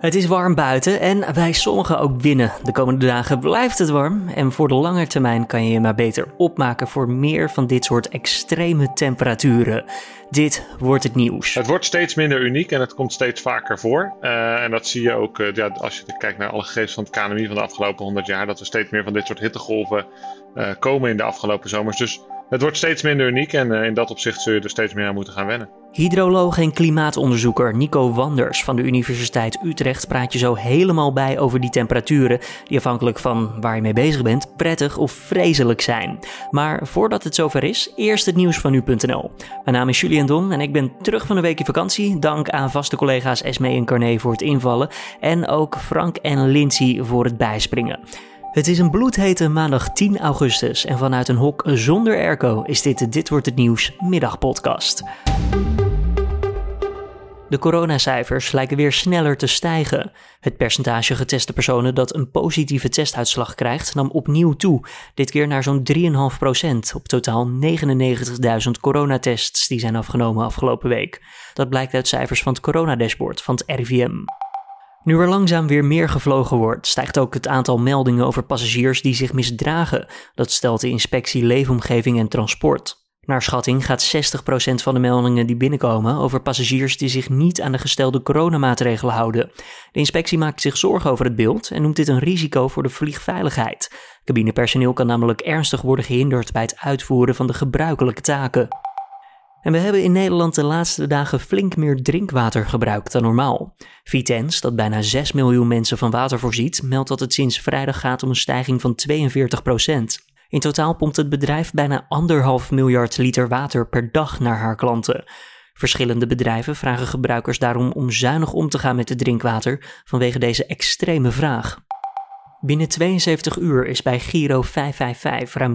Het is warm buiten en wij sommigen ook binnen. De komende dagen blijft het warm en voor de lange termijn kan je je maar beter opmaken voor meer van dit soort extreme temperaturen. Dit wordt het nieuws. Het wordt steeds minder uniek en het komt steeds vaker voor. Uh, en dat zie je ook uh, ja, als je kijkt naar alle gegevens van het KNMI van de afgelopen 100 jaar, dat er steeds meer van dit soort hittegolven uh, komen in de afgelopen zomers. Dus het wordt steeds minder uniek en in dat opzicht zul je er steeds meer aan moeten gaan wennen. Hydroloog en klimaatonderzoeker Nico Wanders van de Universiteit Utrecht praat je zo helemaal bij over die temperaturen, die afhankelijk van waar je mee bezig bent, prettig of vreselijk zijn. Maar voordat het zover is, eerst het nieuws van nu.nl. Mijn naam is Julian Dom en ik ben terug van een weekje vakantie. Dank aan vaste collega's Esme en Carné voor het invallen en ook Frank en Lindsay voor het bijspringen. Het is een bloedhete maandag 10 augustus en vanuit een hok zonder airco is dit de Dit Wordt Het Nieuws middagpodcast. De coronacijfers lijken weer sneller te stijgen. Het percentage geteste personen dat een positieve testuitslag krijgt nam opnieuw toe, dit keer naar zo'n 3,5% op totaal 99.000 coronatests die zijn afgenomen afgelopen week. Dat blijkt uit cijfers van het coronadashboard van het RIVM. Nu er langzaam weer meer gevlogen wordt, stijgt ook het aantal meldingen over passagiers die zich misdragen. Dat stelt de inspectie Leefomgeving en Transport. Naar schatting gaat 60% van de meldingen die binnenkomen over passagiers die zich niet aan de gestelde coronamaatregelen houden. De inspectie maakt zich zorgen over het beeld en noemt dit een risico voor de vliegveiligheid. Cabinepersoneel kan namelijk ernstig worden gehinderd bij het uitvoeren van de gebruikelijke taken. En we hebben in Nederland de laatste dagen flink meer drinkwater gebruikt dan normaal. Vitens, dat bijna 6 miljoen mensen van water voorziet, meldt dat het sinds vrijdag gaat om een stijging van 42% In totaal pompt het bedrijf bijna anderhalf miljard liter water per dag naar haar klanten. Verschillende bedrijven vragen gebruikers daarom om zuinig om te gaan met het drinkwater vanwege deze extreme vraag. Binnen 72 uur is bij Giro 555 ruim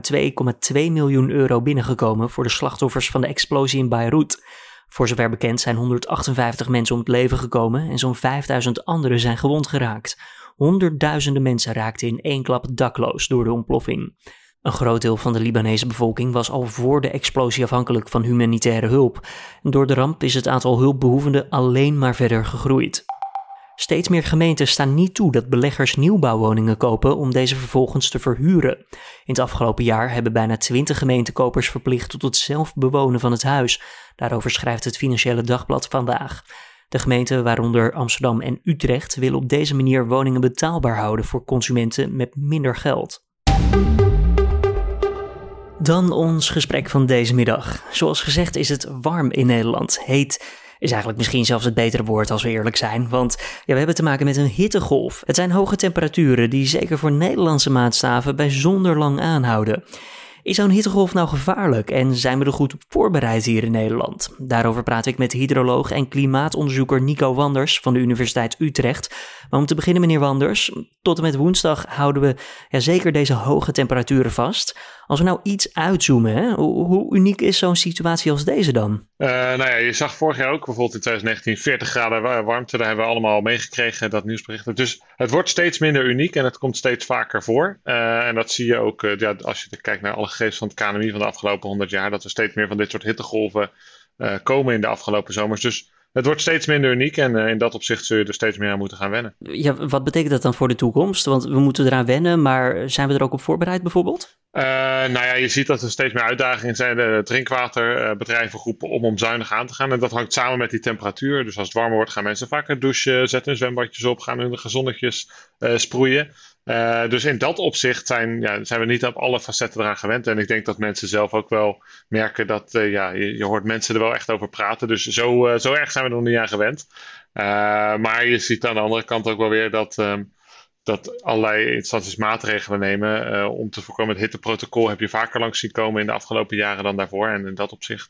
2,2 miljoen euro binnengekomen voor de slachtoffers van de explosie in Beirut. Voor zover bekend zijn 158 mensen om het leven gekomen en zo'n 5000 anderen zijn gewond geraakt. Honderdduizenden mensen raakten in één klap dakloos door de ontploffing. Een groot deel van de Libanese bevolking was al voor de explosie afhankelijk van humanitaire hulp. Door de ramp is het aantal hulpbehoevenden alleen maar verder gegroeid. Steeds meer gemeenten staan niet toe dat beleggers nieuwbouwwoningen kopen om deze vervolgens te verhuren. In het afgelopen jaar hebben bijna 20 gemeentekopers verplicht tot het zelf bewonen van het huis. Daarover schrijft het Financiële Dagblad vandaag. De gemeenten, waaronder Amsterdam en Utrecht, willen op deze manier woningen betaalbaar houden voor consumenten met minder geld. Dan ons gesprek van deze middag. Zoals gezegd is het warm in Nederland. Heet is eigenlijk misschien zelfs het betere woord als we eerlijk zijn. Want ja, we hebben te maken met een hittegolf. Het zijn hoge temperaturen die zeker voor Nederlandse maatstaven bijzonder lang aanhouden. Is zo'n hittegolf nou gevaarlijk en zijn we er goed op voorbereid hier in Nederland? Daarover praat ik met hydroloog en klimaatonderzoeker Nico Wanders van de Universiteit Utrecht. Maar om te beginnen, meneer Wanders, tot en met woensdag houden we ja, zeker deze hoge temperaturen vast. Als we nou iets uitzoomen, hè, hoe, uniek is zo'n situatie als deze dan? Uh, nou ja, je zag vorig jaar ook bijvoorbeeld in 2019 40 graden warmte. Daar hebben we allemaal meegekregen, dat nieuwsbericht. Dus het wordt steeds minder uniek en het komt steeds vaker voor. Uh, en dat zie je ook uh, ja, als je kijkt naar alle gegevens van het KNMI van de afgelopen 100 jaar. Dat er steeds meer van dit soort hittegolven komen in de afgelopen zomers. Dus het wordt steeds minder uniek en in dat opzicht zul je er steeds meer aan moeten gaan wennen. Ja, wat betekent dat dan voor de toekomst? Want we moeten eraan wennen, maar zijn we er ook op voorbereid bijvoorbeeld? Uh, nou ja, je ziet dat er steeds meer uitdagingen zijn. De drinkwaterbedrijven groepen om om zuinig aan te gaan. En dat hangt samen met die temperatuur. Dus als het warmer wordt, gaan mensen vaker douchen, zetten hun zwembadjes op, gaan hun gezonnetjes uh, sproeien. Uh, dus in dat opzicht zijn, ja, zijn we niet op alle facetten eraan gewend. En ik denk dat mensen zelf ook wel merken dat ja, je, hoort mensen er wel echt over praten. Dus zo, zo erg zijn we er nog niet aan gewend. maar je ziet aan de andere kant ook wel weer dat. Ehm, dat allerlei instanties maatregelen nemen om te voorkomen. Het hitteprotocol heb je vaker langs zien komen in de afgelopen jaren dan daarvoor. En in dat opzicht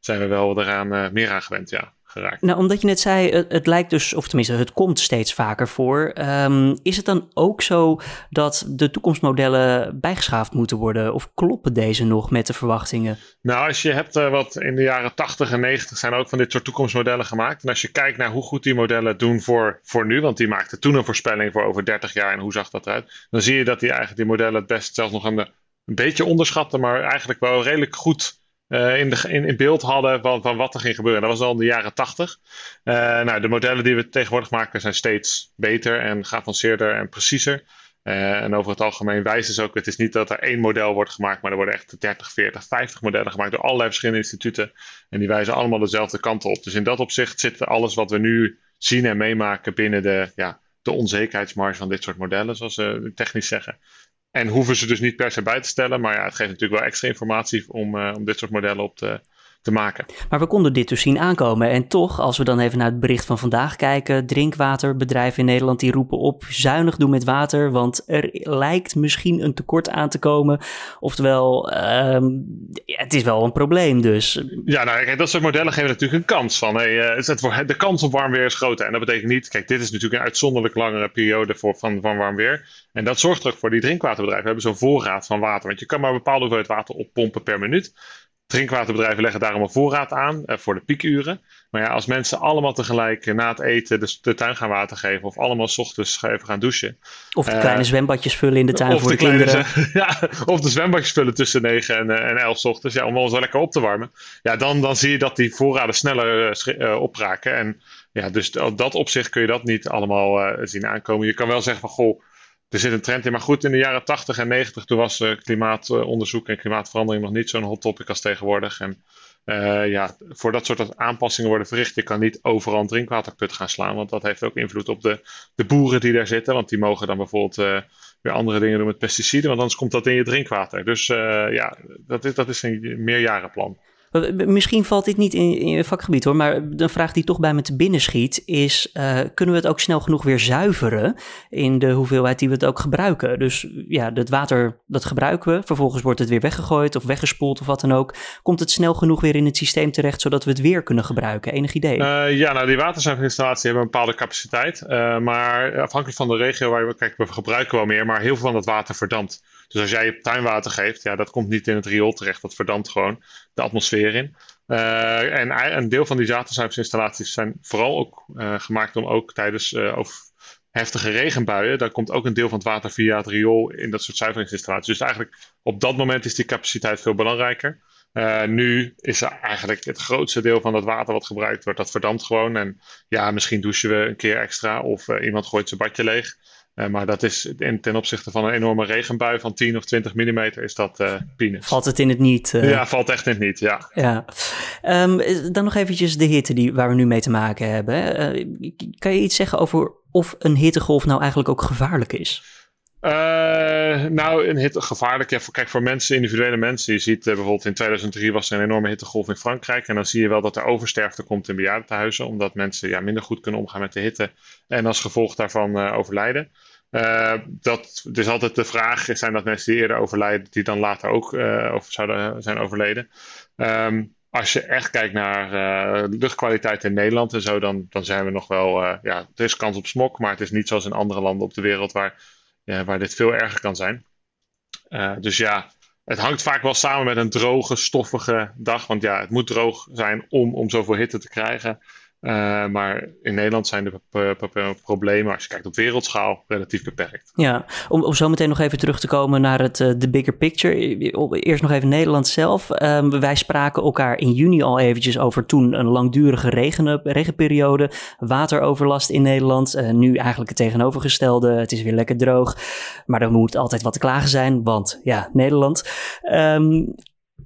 zijn we wel eraan meer aan gewend, ja. Nou, omdat je net zei, het, het, lijkt dus, of tenminste, het komt steeds vaker voor. Um, is het dan ook zo dat de toekomstmodellen bijgeschaafd moeten worden? Of kloppen deze nog met de verwachtingen? Nou, als je hebt uh, wat in de jaren 80 en 90 zijn ook van dit soort toekomstmodellen gemaakt. En als je kijkt naar hoe goed die modellen doen voor, voor nu, want die maakten toen een voorspelling voor over 30 jaar en hoe zag dat eruit, dan zie je dat die eigenlijk die modellen het best zelfs nog een, een beetje onderschatten, maar eigenlijk wel redelijk goed in, de, in, beeld hadden van, van, wat er ging gebeuren. Dat was al in de jaren 80. nou, de modellen die we tegenwoordig maken zijn steeds beter en geavanceerder en preciezer. en over het algemeen wijzen ze ook, het is niet dat er één model wordt gemaakt, maar er worden echt 30, 40, 50 modellen gemaakt door allerlei verschillende instituten. En die wijzen allemaal dezelfde kant op. Dus in dat opzicht zit alles wat we nu zien en meemaken binnen de, ja, de onzekerheidsmarge van dit soort modellen, zoals ze technisch zeggen. En hoeven ze dus niet per se bij te stellen, maar ja, het geeft natuurlijk wel extra informatie om, uh, om dit soort modellen op te, te maken. Maar we konden dit dus zien aankomen. En toch, als we dan even naar het bericht van vandaag kijken, drinkwaterbedrijven in Nederland die roepen op zuinig doen met water, want er lijkt misschien een tekort aan te komen. Oftewel, um, ja, het is wel een probleem dus. Ja, nou kijk, dat soort modellen geven natuurlijk een kans van, hey, uh, de kans op warm weer is groter. En dat betekent niet, kijk, dit is natuurlijk een uitzonderlijk langere periode voor, van, van warm weer. En dat zorgt er ook voor die drinkwaterbedrijven. We hebben zo'n voorraad van water, want je kan maar een bepaalde hoeveelheid water oppompen per minuut. Drinkwaterbedrijven leggen daarom een voorraad aan uh, voor de piekuren. Maar ja, als mensen allemaal tegelijk uh, na het eten de, de, tuin gaan water geven, of allemaal s ochtends even gaan douchen. Of de kleine uh, zwembadjes vullen in de tuin voor de, de kinderen. ja, of de zwembadjes vullen tussen 9 en, en 11 s ochtends, ja, om ons wel lekker op te warmen. Ja, dan, dan zie je dat die voorraden sneller opraken. En ja, dus dat opzicht kun je dat niet allemaal zien aankomen. Je kan wel zeggen van, goh, er zit een trend in. Maar goed, in de jaren 80 en 90 toen was uh, klimaatonderzoek en klimaatverandering nog niet zo'n hot topic als tegenwoordig. En uh, ja, voor dat soort aanpassingen worden verricht, je kan niet overal een drinkwaterput gaan slaan. Want dat heeft ook invloed op de, de boeren die daar zitten. Want die mogen dan bijvoorbeeld uh, weer andere dingen doen met pesticiden. Want anders komt dat in je drinkwater. Dus ja, dat is, dat is een meerjarenplan. Misschien valt dit niet in, je vakgebied hoor, maar een vraag die toch bij me te binnen schiet is: uh, kunnen we het ook snel genoeg weer zuiveren in de hoeveelheid die we het ook gebruiken? Dus ja, het water dat gebruiken we, vervolgens wordt het weer weggegooid of weggespoeld of wat dan ook. Komt het snel genoeg weer in het systeem terecht zodat we het weer kunnen gebruiken? Enig idee? Ja, nou die waterzuiverinstallaties hebben een bepaalde capaciteit, maar afhankelijk van de regio waar we kijken, we gebruiken wel meer, maar heel veel van dat water verdampt. Dus als jij tuinwater geeft, ja, dat komt niet in het riool terecht. Dat verdampt gewoon de atmosfeer in. Uh, en een deel van die waterzuiveringsinstallaties zijn vooral ook uh, gemaakt om ook tijdens uh, heftige regenbuien, daar komt ook een deel van het water via het riool in dat soort zuiveringsinstallaties. Dus eigenlijk op dat moment is die capaciteit veel belangrijker. nu is er eigenlijk het grootste deel van dat water wat gebruikt wordt, dat verdampt gewoon. En ja, misschien douchen we een keer extra of iemand gooit zijn badje leeg. Uh, maar dat is in, ten opzichte van een enorme regenbui van 10 of 20 mm is dat uh, peanuts. Valt het in het niet? Uh... Ja, valt echt in het niet, ja. ja. Um, dan nog eventjes de hitte die, waar we nu mee te maken hebben. kan je iets zeggen over of een hittegolf nou eigenlijk ook gevaarlijk is? Uh, nou, een hitte gevaarlijk. Ja, voor, kijk, voor mensen, individuele mensen. Je ziet uh, bijvoorbeeld in 2003 was er een enorme hittegolf in Frankrijk. En dan zie je wel dat er oversterfte komt in bejaardentehuizen. Omdat mensen ja, minder goed kunnen omgaan met de hitte. En als gevolg daarvan uh, overlijden. dat, dus altijd de vraag: zijn dat mensen die eerder overlijden, die dan later ook over, zouden zijn overleden? Um, als je echt kijkt naar luchtkwaliteit in Nederland en zo, dan, dan zijn we nog wel. ja, er is kans op smok, maar het is niet zoals in andere landen op de wereld waar waar dit veel erger kan zijn. Uh, dus ja, het hangt vaak wel samen met een droge, stoffige dag. Want ja, het moet droog zijn om, om zoveel hitte te krijgen. Uh, maar in Nederland zijn de problemen, als je kijkt op wereldschaal, relatief beperkt. Ja, om, om zo meteen nog even terug te komen naar het uh, de bigger picture. Eerst nog even Nederland zelf. Um, wij spraken elkaar in juni al eventjes over toen een langdurige regen, regenperiode, wateroverlast in Nederland. Uh, nu eigenlijk het tegenovergestelde. Het is weer lekker droog, maar er moet altijd wat te klagen zijn, want ja, Nederland. Um,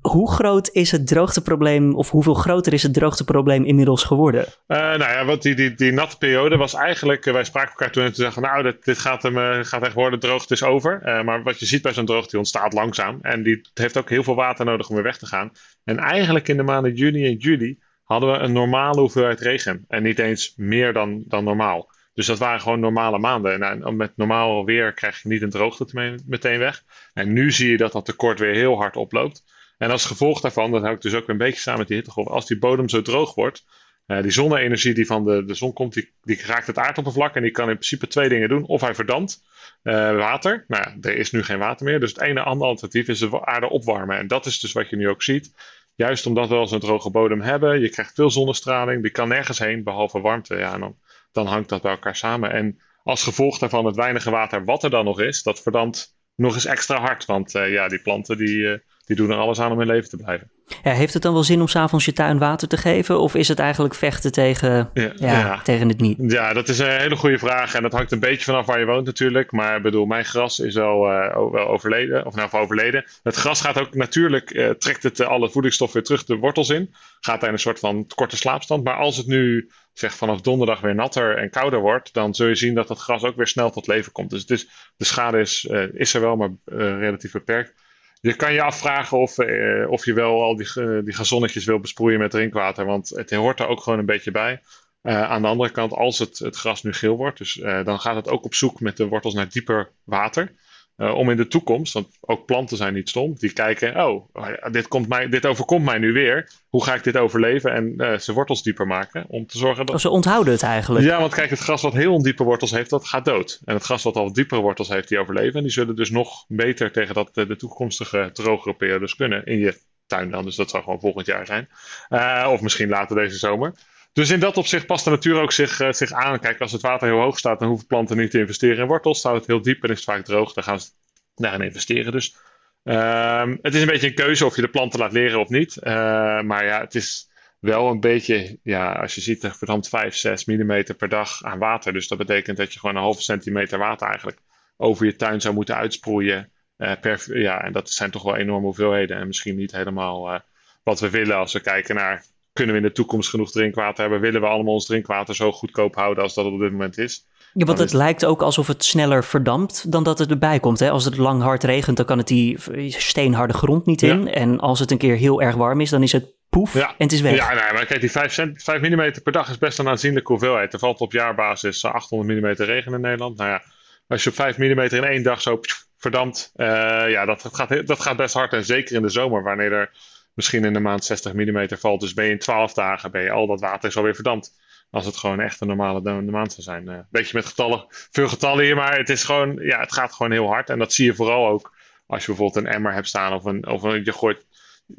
hoe groot is het droogteprobleem, of hoeveel groter is het droogteprobleem inmiddels geworden? Uh, nou ja, want die, die, die natte periode was eigenlijk, uh, wij spraken elkaar toen en toen zeggen, nou, dit, dit gaat, hem, uh, gaat echt worden, droogte is over. maar wat je ziet bij zo'n droogte, die ontstaat langzaam. En die heeft ook heel veel water nodig om weer weg te gaan. En eigenlijk in de maanden juni en juli hadden we een normale hoeveelheid regen. En niet eens meer dan, dan normaal. Dus dat waren gewoon normale maanden. En met normaal weer krijg je niet een droogte meteen weg. En nu zie je dat dat tekort weer heel hard oploopt. En als gevolg daarvan, dat hangt dus ook een beetje samen met die hittegolf, als die bodem zo droog wordt, uh, die zonne-energie die van de, de zon komt, die, die raakt het aardoppervlak en die kan in principe twee dingen doen. Of hij verdampt uh, water. Nou ja, er is nu geen water meer. Dus het ene andere alternatief is de aarde opwarmen. En dat is dus wat je nu ook ziet. Juist omdat we al zo'n droge bodem hebben, je krijgt veel zonnestraling, die kan nergens heen behalve warmte. Ja, en dan, dan hangt dat bij elkaar samen. En als gevolg daarvan het weinige water wat er dan nog is, dat verdampt nog eens extra hard. Want uh, ja, die planten die, die doen er alles aan om in leven te blijven. Ja, heeft het dan wel zin om s'avonds je tuin water te geven? Of is het eigenlijk vechten tegen, ja, ja, tegen het niet? Ja, dat is een hele goede vraag. En dat hangt een beetje vanaf waar je woont natuurlijk. Maar ik bedoel, mijn gras is wel, uh, wel overleden. Of nou, overleden. Het gras gaat ook natuurlijk, uh, trekt het alle voedingsstof weer terug de wortels in. Gaat daar in een soort van korte slaapstand. Maar als het nu zeg vanaf donderdag weer natter en kouder wordt, dan zul je zien dat het gras ook weer snel tot leven komt. Dus, dus de schade is, is er wel, maar relatief beperkt. Je kan je afvragen of, uh, of je wel al die, uh, die gazonnetjes wil besproeien met drinkwater. Want het hoort er ook gewoon een beetje bij. Uh, aan de andere kant, als het, het gras nu geel wordt, dus, dan gaat het ook op zoek met de wortels naar dieper water. Uh, om in de toekomst, want ook planten zijn niet stom, die kijken, oh, dit, komt mij, dit overkomt mij nu weer. Hoe ga ik dit overleven en uh, zijn wortels dieper maken? Om te zorgen dat... Oh, ze onthouden het eigenlijk. Ja, want kijk, het gras wat heel ondiepe wortels heeft, dat gaat dood. En het gras wat al diepere wortels heeft, die overleven. En die zullen dus nog beter tegen dat, de, de toekomstige drogere periodes kunnen in je tuin dan. Dus dat zal gewoon volgend jaar zijn. Uh, of misschien later deze zomer. Dus in dat opzicht past de natuur ook zich, uh, zich aan. Kijk, als het water heel hoog staat, dan hoeven planten niet te investeren in wortels. Staat het heel diep en is het vaak droog, dan gaan ze daarin investeren. Dus um, het is een beetje een keuze of je de planten laat leren of niet. Uh, maar ja, het is wel een beetje, ja, als je ziet, verdampt 5, 6 mm per dag aan water. Dus dat betekent dat je gewoon een halve centimeter water eigenlijk over je tuin zou moeten uitsproeien. Uh, per, ja, en dat zijn toch wel enorme hoeveelheden. En misschien niet helemaal uh, wat we willen als we kijken naar kunnen we in de toekomst genoeg drinkwater hebben? Willen we allemaal ons drinkwater zo goedkoop houden als dat het op dit moment is? Ja, want het lijkt ook alsof het sneller verdampt dan dat het erbij komt. Hè? Als het lang hard regent, dan kan het die steenharde grond niet in. Ja. En als het een keer heel erg warm is, dan is het poef ja. en het is weg. Ja, nee, maar kijk, die 5, cent, 5 mm per dag is best een aanzienlijke hoeveelheid. Er valt op jaarbasis 800 mm regen in Nederland. Nou ja, als je op 5 mm in één dag zo verdampt, uh, ja, dat, dat, gaat, dat gaat best hard. En zeker in de zomer, wanneer er misschien in de maand 60 mm valt. Dus ben je in 12 dagen, ben je al dat water is alweer verdampt. Als het gewoon echt een normale maand zou zijn. Een uh, beetje met getallen, veel getallen hier, maar het, is gewoon, ja, het gaat gewoon heel hard. En dat zie je vooral ook als je bijvoorbeeld een emmer hebt staan of, een, of een, je gooit.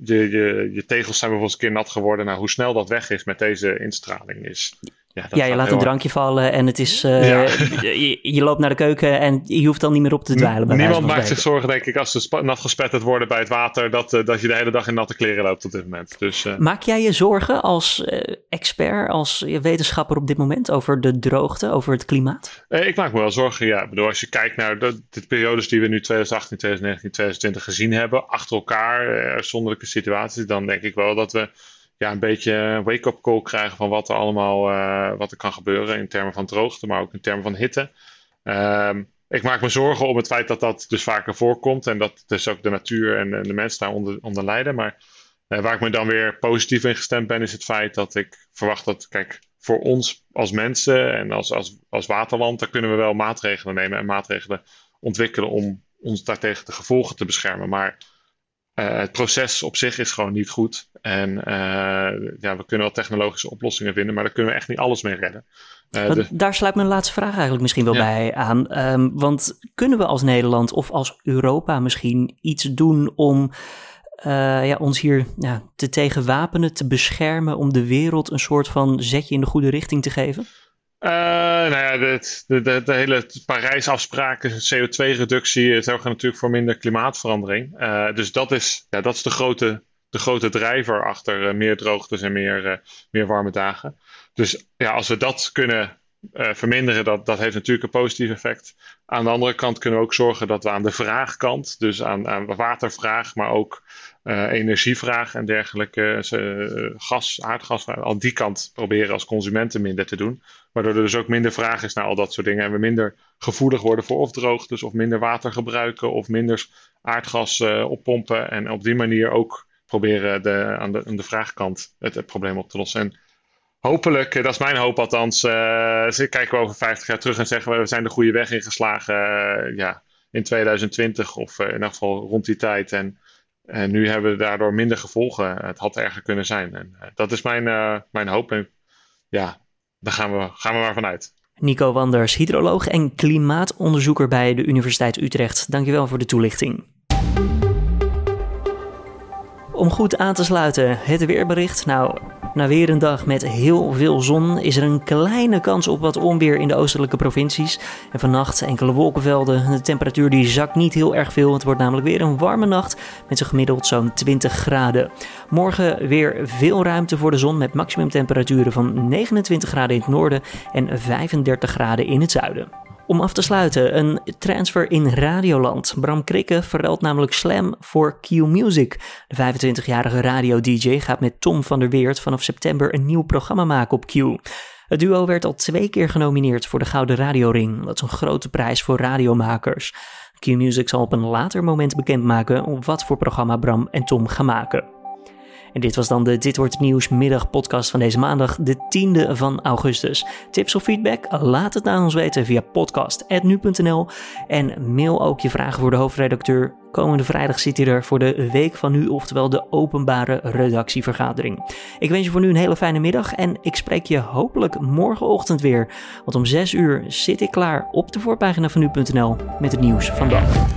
Je, je, je tegels zijn bijvoorbeeld een keer nat geworden. Nou, hoe snel dat weg is met deze instraling is ja, ja, je laat een drankje vallen en het is, uh, ja. je, je, loopt naar de keuken en je hoeft dan niet meer op te dweilen. Bij Niemand maakt zich zorgen, denk ik, als ze nat gespetterd worden bij het water, dat, uh, dat je de hele dag in natte kleren loopt op dit moment. Dus, uh... Maak jij je zorgen als expert, als wetenschapper op dit moment over de droogte, over het klimaat? ik maak me wel zorgen, ja. Ik bedoel, als je kijkt naar de, de periodes die we nu 2018, 2019, 2020 gezien hebben, achter elkaar, zonderlijke situaties, dan denk ik wel dat we ja, een beetje wake-up call krijgen van wat er allemaal uh, wat er kan gebeuren in termen van droogte, maar ook in termen van hitte. Um, ik maak me zorgen om het feit dat dat dus vaker voorkomt en dat dus ook de natuur en, de mensen daar onder, lijden. Maar uh, waar ik me dan weer positief in gestemd ben, is het feit dat ik verwacht dat, kijk, voor ons als mensen en als, als, als waterland, daar kunnen we wel maatregelen nemen en maatregelen ontwikkelen om ons daartegen de gevolgen te beschermen. Maar uh, het proces op zich is gewoon niet goed. En uh, ja, we kunnen wel technologische oplossingen vinden, maar daar kunnen we echt niet alles mee redden. Uh, de... Daar sluit mijn laatste vraag eigenlijk misschien wel ja. bij aan. Um, want kunnen we als Nederland of als Europa misschien iets doen om ja, ons hier ja, te tegenwapenen, te beschermen, om de wereld een soort van zetje in de goede richting te geven? Uh, nou ja, de, de, de, de hele Parijsafspraken, CO2-reductie, zorgen natuurlijk voor minder klimaatverandering. Uh, dus dat is, ja, dat is de, grote, de grote drijver achter meer droogtes en meer, meer warme dagen. Dus ja, als we dat kunnen verminderen, dat, dat heeft natuurlijk een positief effect. Aan de andere kant kunnen we ook zorgen dat we aan de vraagkant, dus aan, aan watervraag, maar ook energievraag en dergelijke, gas, aardgas, aan die kant proberen als consumenten minder te doen. Waardoor er dus ook minder vraag is naar al dat soort dingen. En we minder gevoelig worden voor of droogtes, of minder water gebruiken, of minder aardgas oppompen. En op die manier ook proberen de, aan, de, aan de vraagkant het, probleem op te lossen. En hopelijk, eh, dat is mijn hoop althans, uh, kijken we over 50 jaar terug en zeggen we, we zijn de goede weg ingeslagen uh, ja, in 2020 of in ieder geval rond die tijd. En, en nu hebben we daardoor minder gevolgen. Het had erger kunnen zijn. En dat is mijn, mijn hoop. En ja, daar gaan we, gaan we maar vanuit. Nico Wanders, hydroloog en klimaatonderzoeker bij de Universiteit Utrecht. Dankjewel voor de toelichting. Om goed aan te sluiten, het weerbericht. Nou, Na weer een dag met heel veel zon is er een kleine kans op wat onweer in de oostelijke provincies. En vannacht enkele wolkenvelden. De temperatuur die zakt niet heel erg veel. Het wordt namelijk weer een warme nacht met een gemiddeld zo'n 20 graden. Morgen weer veel ruimte voor de zon met maximumtemperaturen van 29 graden in het noorden en 35 graden in het zuiden. Om af te sluiten, een transfer in Radioland. Bram Krikke verruilt namelijk Slam voor Q Music. De 25-jarige radio-dj gaat met Tom van der Weert vanaf september een nieuw programma maken op Q. Het duo werd al twee keer genomineerd voor de Gouden Radioring. Dat is een grote prijs voor radiomakers. Q Music zal op een later moment bekendmaken wat voor programma Bram en Tom gaan maken. En dit was dan de Dit Wordt Nieuws middag podcast van deze maandag, de 10e van augustus. Tips of feedback? Laat het aan ons weten via podcast.nu.nl en mail ook je vragen voor de hoofdredacteur. Komende vrijdag zit hij er voor de Week van Nu, oftewel de openbare redactievergadering. Ik wens je voor nu een hele fijne middag en ik spreek je hopelijk morgenochtend weer. Want om 6 uur zit ik klaar op de voorpagina van nu.nl met het nieuws van dag.